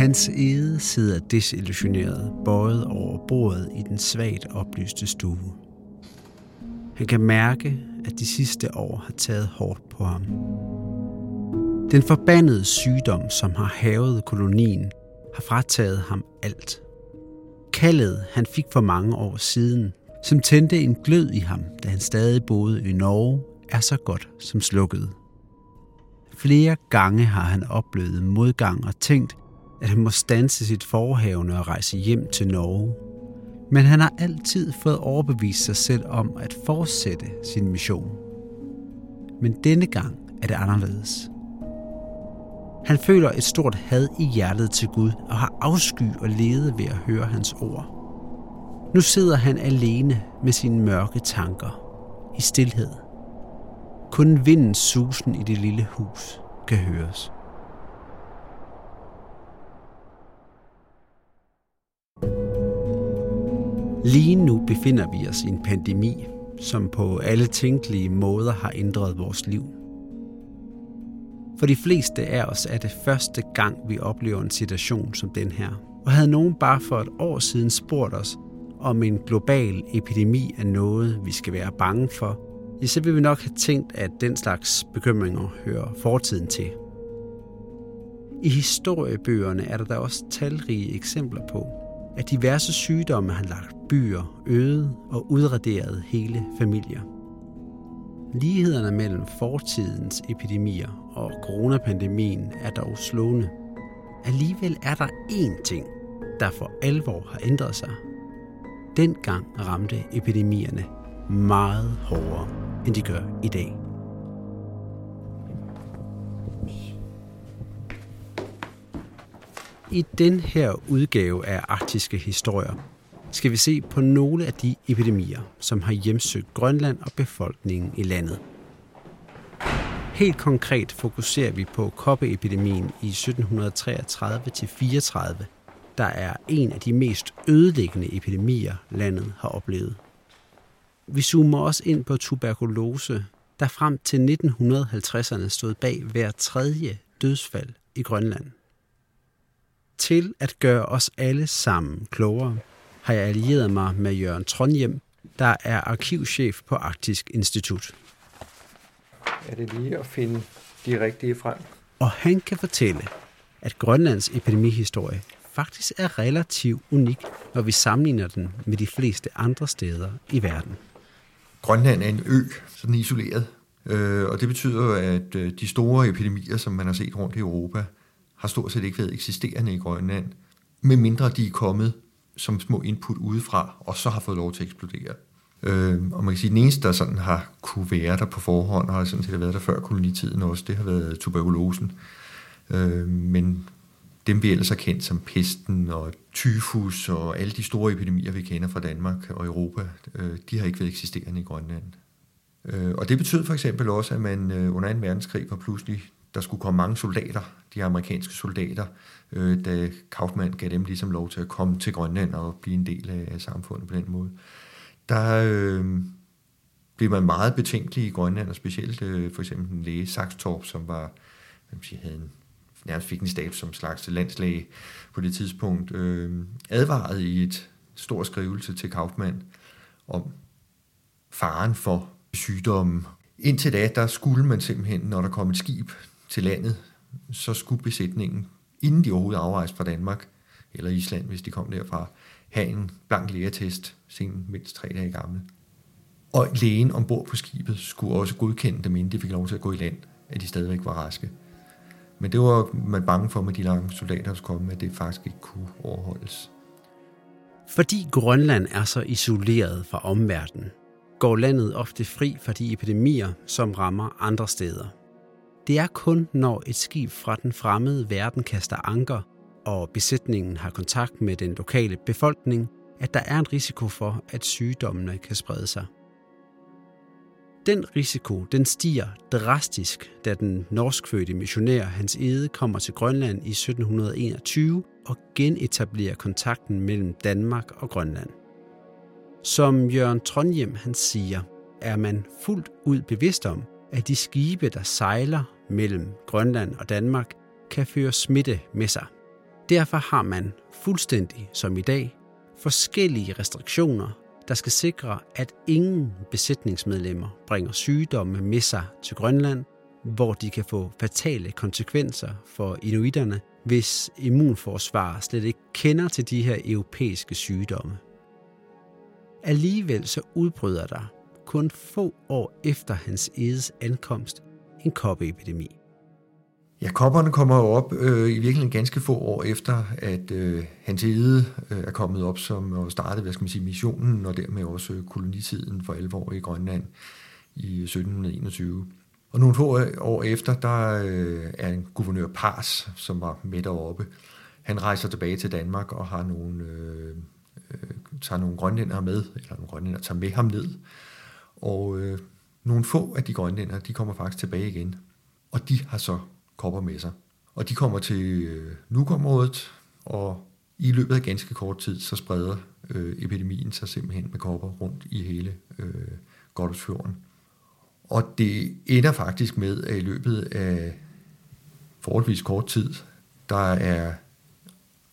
Hans Ede sidder desillusioneret, bøjet over bordet i den svagt oplyste stue. Han kan mærke, at de sidste år har taget hårdt på ham. Den forbandede sygdom, som har havet kolonien, har frataget ham alt. Kaldet, han fik for mange år siden, som tændte en glød i ham, da han stadig boede i Norge, er så godt som slukket. Flere gange har han oplevet modgang og tænkt, at han må stanse sit forhavne og rejse hjem til Norge. Men han har altid fået overbevist sig selv om at fortsætte sin mission. Men denne gang er det anderledes. Han føler et stort had i hjertet til Gud og har afsky og lede ved at høre hans ord. Nu sidder han alene med sine mørke tanker, i stillhed. Kun vindens susen i det lille hus kan høres. Lige nu befinder vi os i en pandemi, som på alle tænkelige måder har ændret vores liv. For de fleste af os er det første gang, vi oplever en situation som den her. Og havde nogen bare for et år siden spurgt os, om en global epidemi er noget, vi skal være bange for, ja, så vil vi nok have tænkt, at den slags bekymringer hører fortiden til. I historiebøgerne er der da også talrige eksempler på, at diverse sygdomme har lagt byer øde og udraderet hele familier. Lighederne mellem fortidens epidemier og coronapandemien er dog slående. Alligevel er der én ting, der for alvor har ændret sig. Dengang ramte epidemierne meget hårdere, end de gør i dag. I den her udgave af Arktiske Historier skal vi se på nogle af de epidemier, som har hjemsøgt Grønland og befolkningen i landet. Helt konkret fokuserer vi på koppeepidemien i 1733-34, der er en af de mest ødelæggende epidemier, landet har oplevet. Vi zoomer også ind på tuberkulose, der frem til 1950'erne stod bag hver tredje dødsfald i Grønland. Til at gøre os alle sammen klogere, har jeg allieret mig med Jørgen Trondhjem, der er arkivchef på Arktisk Institut. Er det lige at finde de rigtige frem? Og han kan fortælle, at Grønlands epidemihistorie faktisk er relativt unik, når vi sammenligner den med de fleste andre steder i verden. Grønland er en ø, sådan isoleret, øh, og det betyder, at øh, de store epidemier, som man har set rundt i Europa, har stort set ikke været eksisterende i Grønland, medmindre de er kommet som små input udefra, og så har fået lov til at eksplodere. Øh, og man kan sige, at den eneste, der sådan har kunne være der på forhånd, og har sådan set været der før kolonitiden også, det har været tuberkulosen. Øh, men dem vi ellers har kendt som pesten og tyfus og alle de store epidemier, vi kender fra Danmark og Europa, øh, de har ikke været eksisterende i Grønland. Øh, og det betød for eksempel også, at man øh, under 2. verdenskrig var pludselig, der skulle komme mange soldater, de amerikanske soldater, øh, da Kaufmann gav dem ligesom lov til at komme til Grønland og blive en del af, af samfundet på den måde. Der øh, blev man meget betænkelig i Grønland, og specielt øh, for eksempel en læge, Saxtorp, som var, hvad siger, havde en, nærmest fik en stab som slags landslæge på det tidspunkt, øh, advarede i et stor skrivelse til Kaufmann om faren for sygdommen. Indtil da, der skulle man simpelthen, når der kom et skib til landet, så skulle besætningen inden de overhovedet afrejste fra Danmark, eller Island, hvis de kom derfra, have en blank lægetest, sen mindst tre dage gammel. Og lægen ombord på skibet skulle også godkende dem, inden de fik lov til at gå i land, at de stadigvæk var raske. Men det var man bange for med de lange soldater, der kom, at det faktisk ikke kunne overholdes. Fordi Grønland er så isoleret fra omverdenen, går landet ofte fri fra de epidemier, som rammer andre steder. Det er kun, når et skib fra den fremmede verden kaster anker, og besætningen har kontakt med den lokale befolkning, at der er en risiko for, at sygdommene kan sprede sig. Den risiko den stiger drastisk, da den norskfødte missionær Hans Ede kommer til Grønland i 1721 og genetablerer kontakten mellem Danmark og Grønland. Som Jørgen Trondhjem han siger, er man fuldt ud bevidst om, at de skibe, der sejler mellem Grønland og Danmark, kan føre smitte med sig. Derfor har man, fuldstændig som i dag, forskellige restriktioner, der skal sikre, at ingen besætningsmedlemmer bringer sygdomme med sig til Grønland, hvor de kan få fatale konsekvenser for inuiterne, hvis immunforsvar slet ikke kender til de her europæiske sygdomme. Alligevel så udbryder der kun få år efter hans edes ankomst en koppeepidemi. Ja, kopperne kommer jo op øh, i virkeligheden ganske få år efter, at øh, hans ede øh, er kommet op som og startede, hvad skal man sige, missionen og dermed også kolonitiden for 11 år i Grønland i 1721. Og nogle få år efter, der øh, er en guvernør Pars, som var med deroppe. Han rejser tilbage til Danmark og har nogle, øh, øh, tager nogle grønlændere med, eller nogle grønlændere tager med ham ned. Og øh, nogle få af de grønlændere, de kommer faktisk tilbage igen. Og de har så kopper med sig. Og de kommer til øh, Nukområdet, og i løbet af ganske kort tid, så spreder øh, epidemien sig simpelthen med kopper rundt i hele øh, Goddersfjorden. Og det ender faktisk med, at i løbet af forholdsvis kort tid, der er,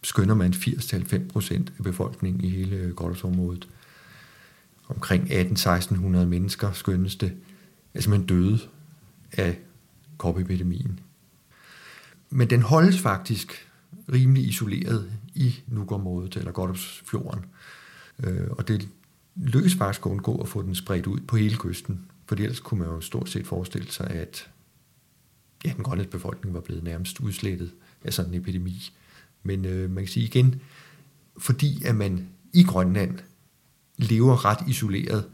skønner man 80-90 procent af befolkningen i hele øh, Goddersområdet. Omkring 18-1600 mennesker skønnes det, er simpelthen døde af kopepidemien. Men den holdes faktisk rimelig isoleret i Nuuk-området, eller Goddersfjorden. Øh, og det lykkes faktisk at undgå at få den spredt ud på hele kysten. For ellers kunne man jo stort set forestille sig, at ja, den grønne befolkning var blevet nærmest udslettet af sådan en epidemi. Men øh, man kan sige igen, fordi at man i Grønland lever ret isoleret,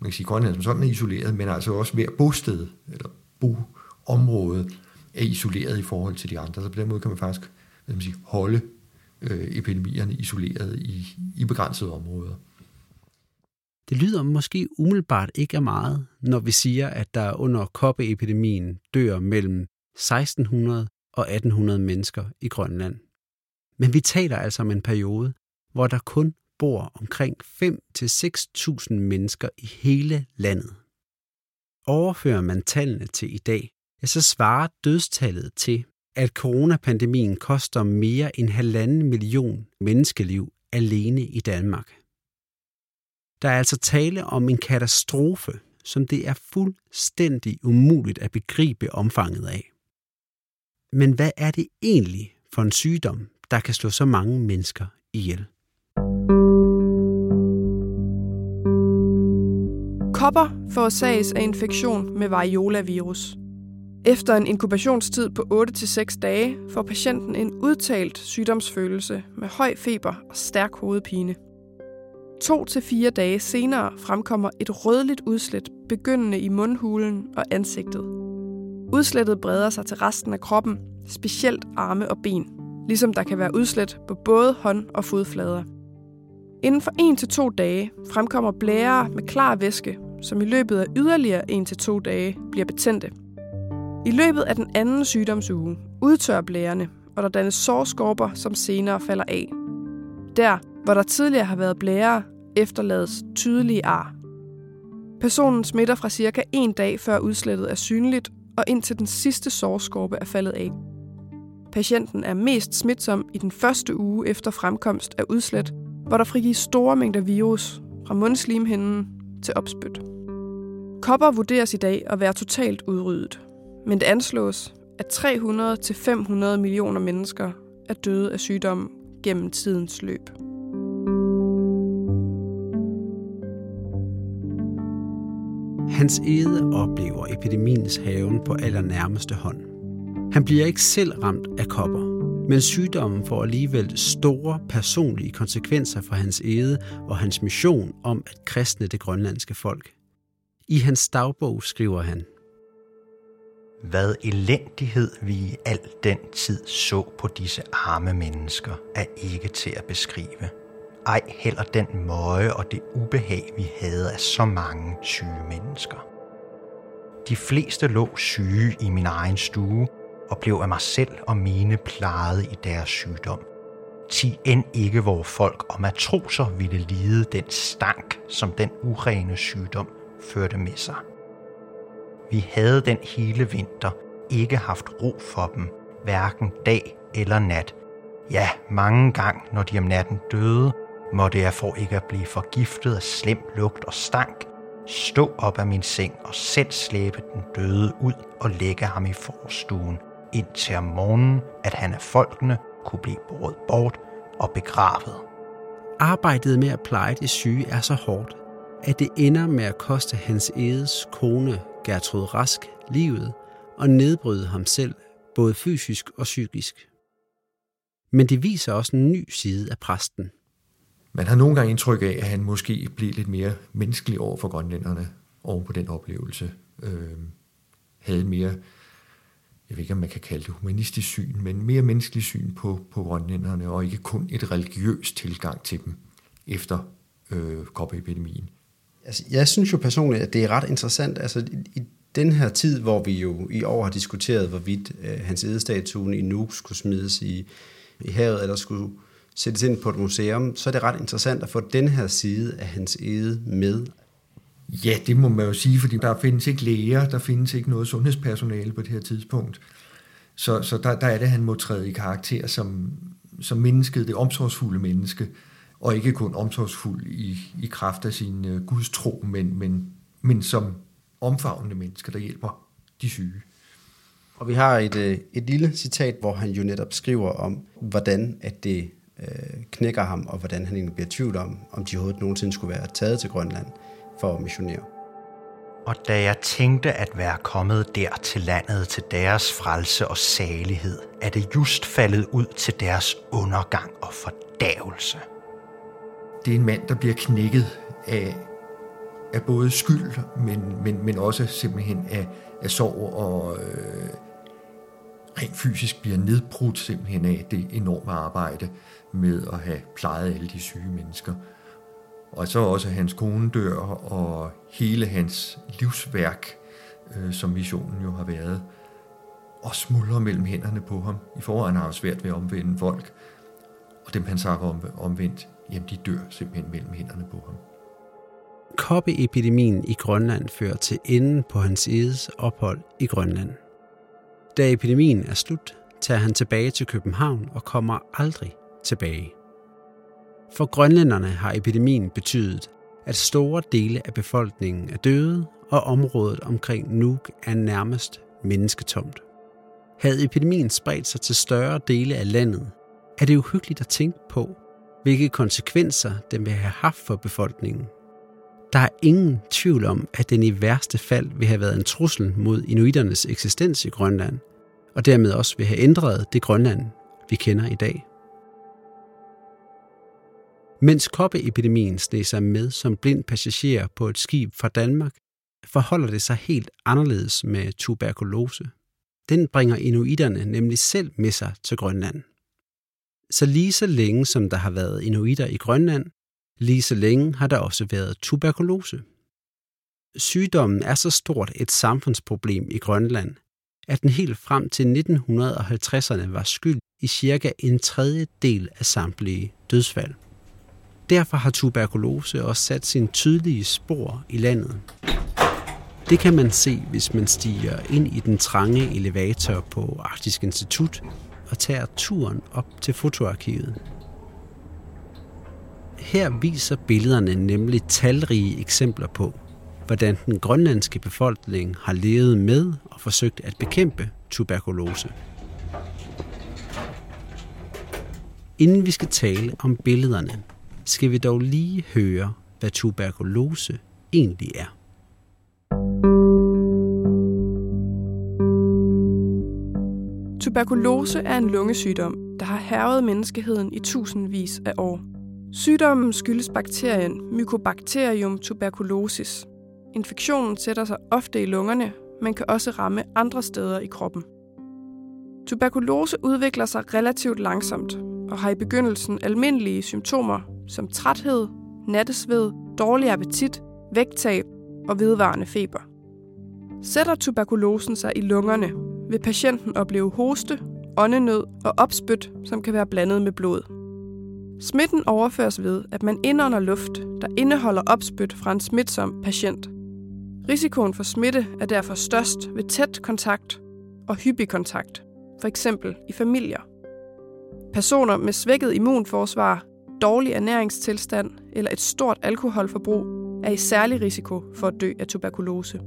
man kan sige, at Grønland som sådan er isoleret, men altså også hver bosted eller boområde er isoleret i forhold til de andre. Så på den måde kan man faktisk hvad man sige, holde øh, epidemierne isoleret i, i begrænsede områder. Det lyder måske umiddelbart ikke af meget, når vi siger, at der under koppeepidemien dør mellem 1600 og 1800 mennesker i Grønland. Men vi taler altså om en periode, hvor der kun bor omkring 5-6.000 mennesker i hele landet. Overfører man tallene til i dag, ja, så svarer dødstallet til, at coronapandemien koster mere end halvanden million menneskeliv alene i Danmark. Der er altså tale om en katastrofe, som det er fuldstændig umuligt at begribe omfanget af. Men hvad er det egentlig for en sygdom, der kan slå så mange mennesker ihjel? Kopper forårsages af infektion med variola-virus. Efter en inkubationstid på 8-6 dage får patienten en udtalt sygdomsfølelse med høj feber og stærk hovedpine. To til fire dage senere fremkommer et rødligt udslæt begyndende i mundhulen og ansigtet. Udslættet breder sig til resten af kroppen, specielt arme og ben, ligesom der kan være udslæt på både hånd- og fodflader. Inden for 1 til to dage fremkommer blære med klar væske, som i løbet af yderligere 1 til to dage bliver betændte. I løbet af den anden sygdomsuge udtør blærerne, og der dannes sårskorper, som senere falder af. Der, hvor der tidligere har været blære, efterlades tydelige ar. Personen smitter fra cirka en dag før udslættet er synligt, og indtil den sidste sårskorpe er faldet af. Patienten er mest smitsom i den første uge efter fremkomst af udslæt, hvor der frigives store mængder virus fra mundslimhinden til opspyt. Kopper vurderes i dag at være totalt udryddet, men det anslås, at 300-500 millioner mennesker er døde af sygdommen gennem tidens løb. Hans Ede oplever epidemiens haven på allernærmeste hånd. Han bliver ikke selv ramt af kopper, men sygdommen får alligevel store personlige konsekvenser for hans æde og hans mission om at kristne det grønlandske folk. I hans dagbog skriver han, Hvad elendighed vi i al den tid så på disse arme mennesker, er ikke til at beskrive. Ej heller den møje og det ubehag, vi havde af så mange syge mennesker. De fleste lå syge i min egen stue, og blev af mig selv og mine plejet i deres sygdom. Ti end ikke hvor folk og matroser ville lide den stank, som den urene sygdom førte med sig. Vi havde den hele vinter ikke haft ro for dem, hverken dag eller nat, Ja, mange gange, når de om natten døde, måtte jeg for ikke at blive forgiftet af slem lugt og stank, stå op af min seng og selv slæbe den døde ud og lægge ham i forstuen, indtil om morgenen, at han af folkene kunne blive båret bort og begravet. Arbejdet med at pleje de syge er så hårdt, at det ender med at koste hans Edes kone Gertrud Rask livet og nedbryde ham selv, både fysisk og psykisk. Men det viser også en ny side af præsten. Man har nogle gange indtryk af, at han måske blev lidt mere menneskelig over for grønlænderne oven på den oplevelse. Øh, havde mere, jeg ved ikke om man kan kalde det humanistisk syn, men mere menneskelig syn på, på grønlænderne, og ikke kun et religiøst tilgang til dem efter øh, kopperepidemien. Altså, jeg synes jo personligt, at det er ret interessant. Altså, i, i den her tid, hvor vi jo i år har diskuteret, hvorvidt øh, hans edestatuen i Nuuk skulle smides i, i havet, eller skulle sættes ind på et museum, så er det ret interessant at få den her side af hans ede med. Ja, det må man jo sige, fordi der findes ikke læger, der findes ikke noget sundhedspersonale på det her tidspunkt. Så, så der, der er det, at han må træde i karakter som, som mennesket, det omsorgsfulde menneske, og ikke kun omsorgsfuld i, i kraft af sin uh, gudstro, men, men, men som omfavnende menneske, der hjælper de syge. Og vi har et, øh, et lille citat, hvor han jo netop skriver om, hvordan at det øh, knækker ham, og hvordan han egentlig bliver tvivl om, om de overhovedet nogensinde skulle være taget til Grønland for at missionere. Og da jeg tænkte at være kommet der til landet til deres frelse og salighed, er det just faldet ud til deres undergang og fordavelse. Det er en mand, der bliver knækket af, af både skyld, men, men, men også simpelthen af, af sorg og øh, rent fysisk bliver nedbrudt simpelthen af det enorme arbejde, med at have plejet alle de syge mennesker. Og så også hans kone dør, og hele hans livsværk, øh, som missionen jo har været, og smuldrer mellem hænderne på ham. I forvejen har han svært ved at omvende folk, og dem han sagt om, omvendt, jamen de dør simpelthen mellem hænderne på ham. Koppeepidemien i Grønland fører til enden på hans edes ophold i Grønland. Da epidemien er slut, tager han tilbage til København og kommer aldrig tilbage. For grønlænderne har epidemien betydet, at store dele af befolkningen er døde, og området omkring Nuuk er nærmest mennesketomt. Havde epidemien spredt sig til større dele af landet, er det uhyggeligt at tænke på, hvilke konsekvenser den vil have haft for befolkningen. Der er ingen tvivl om, at den i værste fald vil have været en trussel mod inuiternes eksistens i Grønland, og dermed også vil have ændret det Grønland, vi kender i dag. Mens koppeepidemien sneg sig med som blind passager på et skib fra Danmark, forholder det sig helt anderledes med tuberkulose. Den bringer inuiterne nemlig selv med sig til Grønland. Så lige så længe som der har været inuiter i Grønland, lige så længe har der også været tuberkulose. Sygdommen er så stort et samfundsproblem i Grønland, at den helt frem til 1950'erne var skyld i cirka en tredjedel af samtlige dødsfald. Derfor har tuberkulose også sat sin tydelige spor i landet. Det kan man se, hvis man stiger ind i den trange elevator på Arktisk Institut og tager turen op til fotoarkivet. Her viser billederne nemlig talrige eksempler på, hvordan den grønlandske befolkning har levet med og forsøgt at bekæmpe tuberkulose. Inden vi skal tale om billederne, skal vi dog lige høre, hvad tuberkulose egentlig er. Tuberkulose er en lungesygdom, der har hervet menneskeheden i tusindvis af år. Sygdommen skyldes bakterien Mycobacterium tuberculosis. Infektionen sætter sig ofte i lungerne, men kan også ramme andre steder i kroppen. Tuberkulose udvikler sig relativt langsomt og har i begyndelsen almindelige symptomer som træthed, nattesved, dårlig appetit, vægttab og vedvarende feber. Sætter tuberkulosen sig i lungerne, vil patienten opleve hoste, åndenød og opspyt, som kan være blandet med blod. Smitten overføres ved, at man indånder luft, der indeholder opspyt fra en smitsom patient. Risikoen for smitte er derfor størst ved tæt kontakt og hyppig kontakt, for eksempel i familier. Personer med svækket immunforsvar, dårlig ernæringstilstand eller et stort alkoholforbrug er i særlig risiko for at dø af tuberkulose.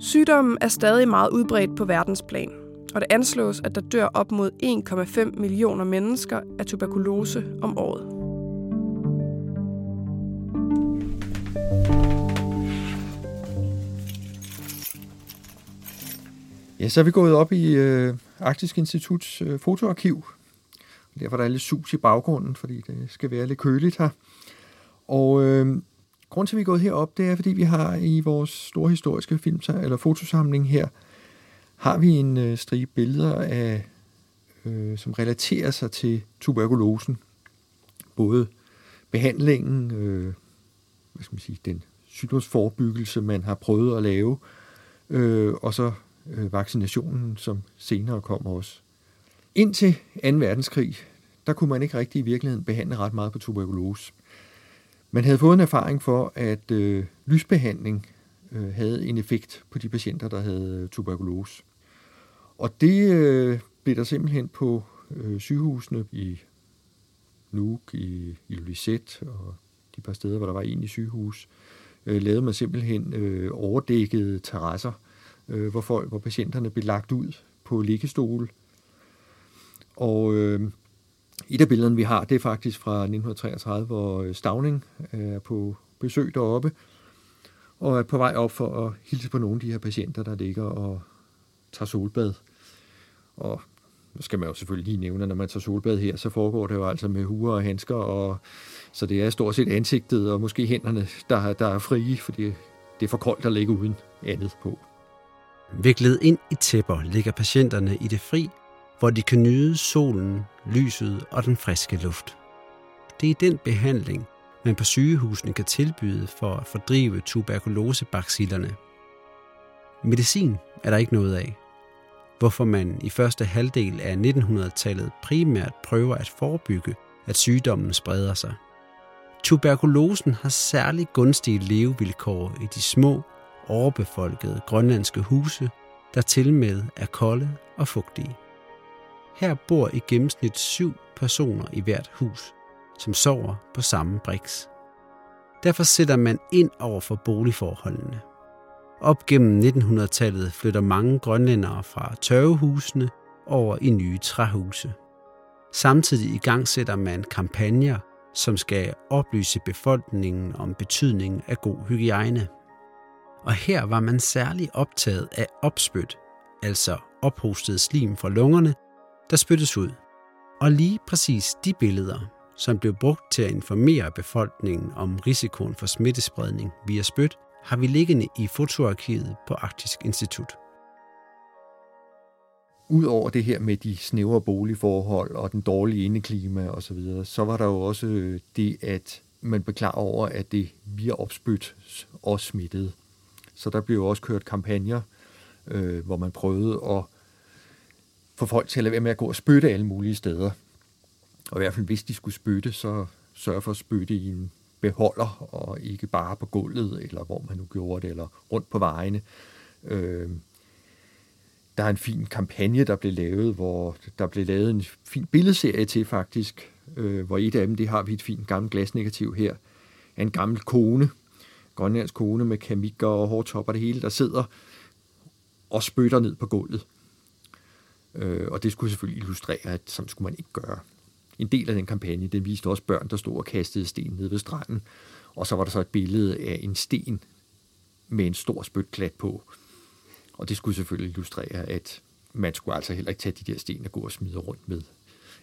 Sygdommen er stadig meget udbredt på verdensplan, og det anslås, at der dør op mod 1,5 millioner mennesker af tuberkulose om året. Ja, så er vi gået op i øh, Arktisk Instituts øh, fotoarkiv. Derfor der er lidt sus i baggrunden, fordi det skal være lidt køligt her. Og øh, grund til, at vi er gået herop, det er, fordi vi har i vores store historiske film, eller fotosamling her, har vi en øh, stribe billeder af, øh, som relaterer sig til tuberkulosen. Både behandlingen, øh, hvad skal man sige, den sygdomsforbyggelse, man har prøvet at lave, øh, og så øh, vaccinationen, som senere kommer også. Indtil 2. verdenskrig, der kunne man ikke rigtig i virkeligheden behandle ret meget på tuberkulose. Man havde fået en erfaring for, at øh, lysbehandling øh, havde en effekt på de patienter, der havde øh, tuberkulose. Og det øh, blev der simpelthen på øh, sygehusene i Nuuk, i, i Lyset og de par steder, hvor der var en i sygehus, øh, lavede man simpelthen øh, overdækkede terrasser, øh, hvor, folk, hvor patienterne blev lagt ud på liggestole. Og øh, et af billederne, vi har, det er faktisk fra 1933, hvor øh, Stavning øh, er på besøg deroppe, og er på vej op for at hilse på nogle af de her patienter, der ligger og tager solbad. Og nu skal man jo selvfølgelig lige nævne, at når man tager solbad her, så foregår det jo altså med huer og handsker, og så det er stort set ansigtet og måske hænderne, der, der er frie, fordi det er for koldt at ligge uden andet på. Viklet ind i tæpper ligger patienterne i det fri, hvor de kan nyde solen, lyset og den friske luft. Det er den behandling, man på sygehusene kan tilbyde for at fordrive tuberkulosebacillerne. Medicin er der ikke noget af, hvorfor man i første halvdel af 1900-tallet primært prøver at forebygge, at sygdommen spreder sig. Tuberkulosen har særlig gunstige levevilkår i de små, overbefolkede grønlandske huse, der til med er kolde og fugtige. Her bor i gennemsnit syv personer i hvert hus, som sover på samme briks. Derfor sætter man ind over for boligforholdene. Op gennem 1900-tallet flytter mange grønlændere fra tørvehusene over i nye træhuse. Samtidig i gang sætter man kampagner, som skal oplyse befolkningen om betydningen af god hygiejne. Og her var man særlig optaget af opspyt, altså ophostet slim fra lungerne, der spyttes ud. Og lige præcis de billeder, som blev brugt til at informere befolkningen om risikoen for smittespredning via spyt, har vi liggende i fotoarkivet på Arktisk Institut. Udover det her med de snævre boligforhold og den dårlige indeklima osv., så, videre, så var der jo også øh, det, at man blev klar over, at det via opspyt og smittede. Så der blev også kørt kampagner, øh, hvor man prøvede at få folk til at lade være med at gå og spytte alle mulige steder. Og i hvert fald, hvis de skulle spytte, så sørge for at spytte i en beholder, og ikke bare på gulvet, eller hvor man nu gjorde det, eller rundt på vejene. Øh, der er en fin kampagne, der blev lavet, hvor der blev lavet en fin billedserie til faktisk, øh, hvor et af dem, det har vi et fint gammelt glasnegativ her, af en gammel kone, grønlandsk kone med kamikker og hårtopper og det hele, der sidder og spytter ned på gulvet. Øh, og det skulle selvfølgelig illustrere, at sådan skulle man ikke gøre. En del af den kampagne, den viste også børn, der stod og kastede sten ned ved stranden. Og så var der så et billede af en sten med en stor spytklat på. Og det skulle selvfølgelig illustrere, at man skulle altså heller ikke tage de der sten og gå og smide rundt med.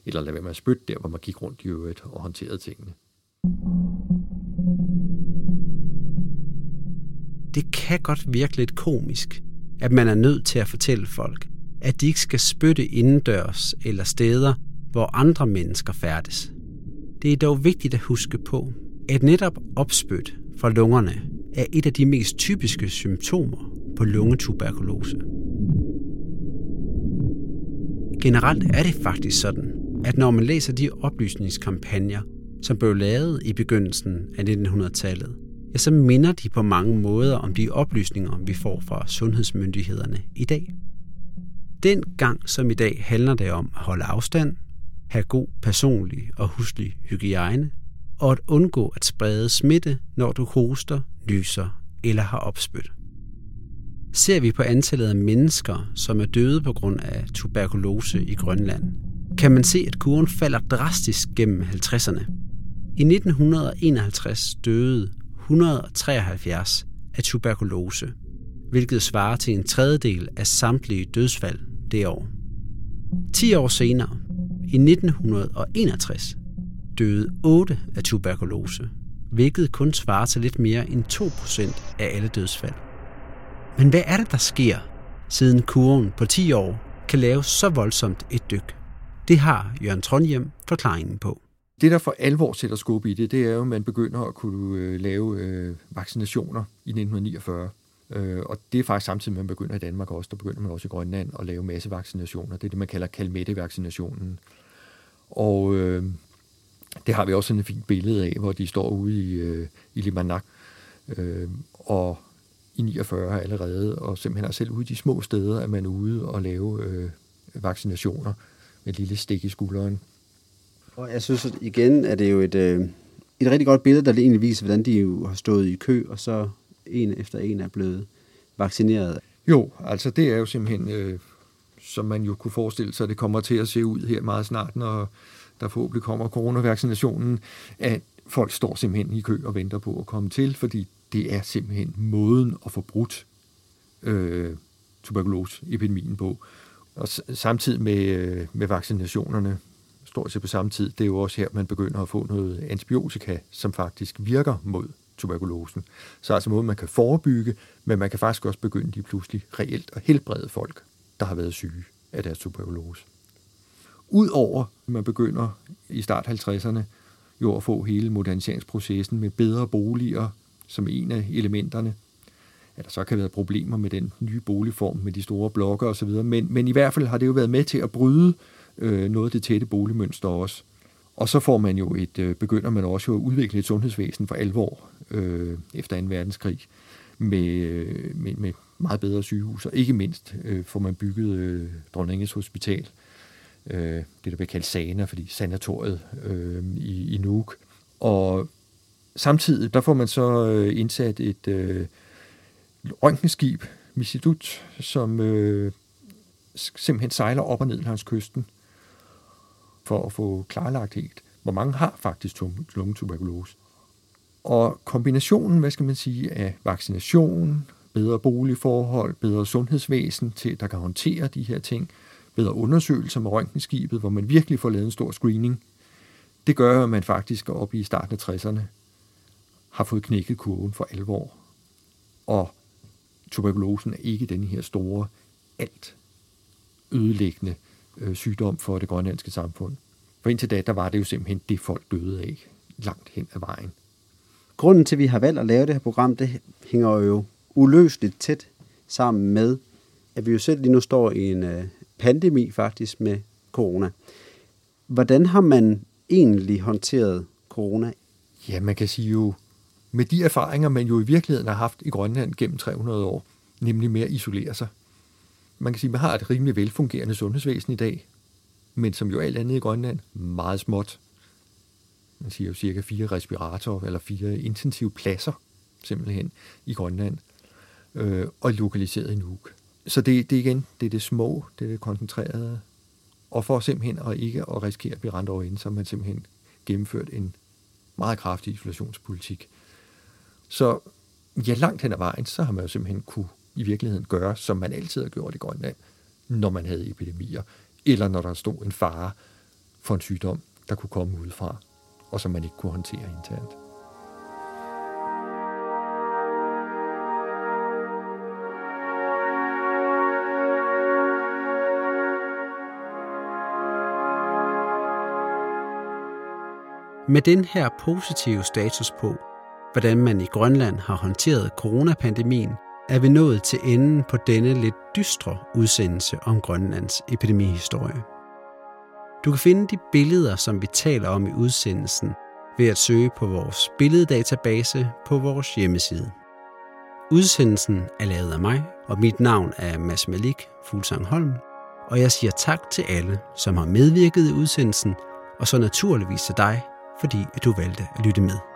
Eller lade være med at spytte der, hvor man gik rundt i øvrigt og håndterede tingene. Det kan godt virke lidt komisk, at man er nødt til at fortælle folk, at de ikke skal spytte indendørs eller steder, hvor andre mennesker færdes. Det er dog vigtigt at huske på, at netop opspyt fra lungerne er et af de mest typiske symptomer på lungetuberkulose. Generelt er det faktisk sådan, at når man læser de oplysningskampagner, som blev lavet i begyndelsen af 1900-tallet, ja, så minder de på mange måder om de oplysninger, vi får fra sundhedsmyndighederne i dag. Den gang som i dag handler det om at holde afstand, have god personlig og huslig hygiejne, og at undgå at sprede smitte, når du hoster, nyser eller har opspyt. Ser vi på antallet af mennesker, som er døde på grund af tuberkulose i Grønland, kan man se, at kurven falder drastisk gennem 50'erne. I 1951 døde 173 af tuberkulose, hvilket svarer til en tredjedel af samtlige dødsfald det år. 10 år senere, i 1961, døde 8 af tuberkulose, hvilket kun svarer til lidt mere end 2% af alle dødsfald. Men hvad er det, der sker, siden kurven på 10 år kan lave så voldsomt et dyk? Det har Jørgen Trondhjem forklaringen på. Det, der for alvor sætter skub i det, det er jo, at man begynder at kunne øh, lave øh, vaccinationer i 1949. Øh, og det er faktisk samtidig med, at man begynder i Danmark også. Der begynder man også i Grønland at lave massevaccinationer. Det er det, man kalder kalmettevaccinationen. Og øh, det har vi også sådan et fint billede af, hvor de står ude i, øh, i Limanak. Øh, og i 49 allerede, og simpelthen er selv ude i de små steder, at man er ude og lave øh, vaccinationer med et lille stik i skulderen. Og jeg synes at igen, at det er jo et, øh, et rigtig godt billede, der egentlig viser, hvordan de jo har stået i kø, og så en efter en er blevet vaccineret. Jo, altså det er jo simpelthen, øh, som man jo kunne forestille sig, det kommer til at se ud her meget snart, når der forhåbentlig kommer coronavaccinationen, at folk står simpelthen i kø og venter på at komme til, fordi det er simpelthen måden at få brudt øh, tuberkuloseepidemien på. Og samtidig med, øh, med vaccinationerne, stort set på samme tid, det er jo også her, man begynder at få noget antibiotika, som faktisk virker mod tuberkulosen. Så altså måde, man kan forebygge, men man kan faktisk også begynde lige pludselig reelt at helbrede folk, der har været syge af deres tuberkulose. Udover, at man begynder i start 50'erne jo at få hele moderniseringsprocessen med bedre boliger som en af elementerne, at der så kan være problemer med den nye boligform med de store blokke osv., men, men i hvert fald har det jo været med til at bryde øh, noget af det tætte boligmønster også. Og så får man jo et, øh, begynder man også at udvikle et sundhedsvæsen for alvor øh, efter 2. verdenskrig med, øh, med, med meget bedre sygehus, og ikke mindst øh, får man bygget øh, Dronningens Hospital, øh, det der bliver kaldt SANA, fordi sanatoriet øh, i, i Nuuk. Og samtidig, der får man så øh, indsat et øh, røntgenskib, Missidut, som øh, simpelthen sejler op og ned langs kysten for at få klarlagt helt, hvor mange har faktisk lungetuberkulose. Og kombinationen, hvad skal man sige, af vaccination, bedre boligforhold, bedre sundhedsvæsen til, der kan håndtere de her ting, bedre undersøgelser med røntgenskibet, hvor man virkelig får lavet en stor screening, det gør, at man faktisk op i starten af 60'erne har fået knækket kurven for alvor. Og tuberkulosen er ikke den her store, alt ødelæggende øh, sygdom for det grønlandske samfund. For indtil da, der var det jo simpelthen det, folk døde af langt hen ad vejen. Grunden til, at vi har valgt at lave det her program, det hænger jo uløseligt tæt sammen med, at vi jo selv lige nu står i en øh, pandemi faktisk med corona. Hvordan har man egentlig håndteret corona? Ja, man kan sige jo, med de erfaringer, man jo i virkeligheden har haft i Grønland gennem 300 år, nemlig med at isolere sig. Man kan sige, at man har et rimelig velfungerende sundhedsvæsen i dag, men som jo alt andet i Grønland, meget småt. Man siger jo cirka fire respiratorer eller fire intensive pladser simpelthen i Grønland, øh, og lokaliseret i Nuuk. Så det, det igen, det er det små, det er det koncentrerede, og for simpelthen at ikke at risikere at blive rent over ind, så har man simpelthen gennemført en meget kraftig isolationspolitik. Så ja, langt hen ad vejen, så har man jo simpelthen kunne i virkeligheden gøre, som man altid har gjort i Grønland, når man havde epidemier, eller når der stod en fare for en sygdom, der kunne komme udefra, og som man ikke kunne håndtere internt. Med den her positive status på, hvordan man i Grønland har håndteret coronapandemien, er vi nået til enden på denne lidt dystre udsendelse om Grønlands epidemihistorie. Du kan finde de billeder, som vi taler om i udsendelsen, ved at søge på vores billeddatabase på vores hjemmeside. Udsendelsen er lavet af mig, og mit navn er Mads Malik Fuglsang Holm, Og jeg siger tak til alle, som har medvirket i udsendelsen, og så naturligvis til dig, fordi at du valgte at lytte med.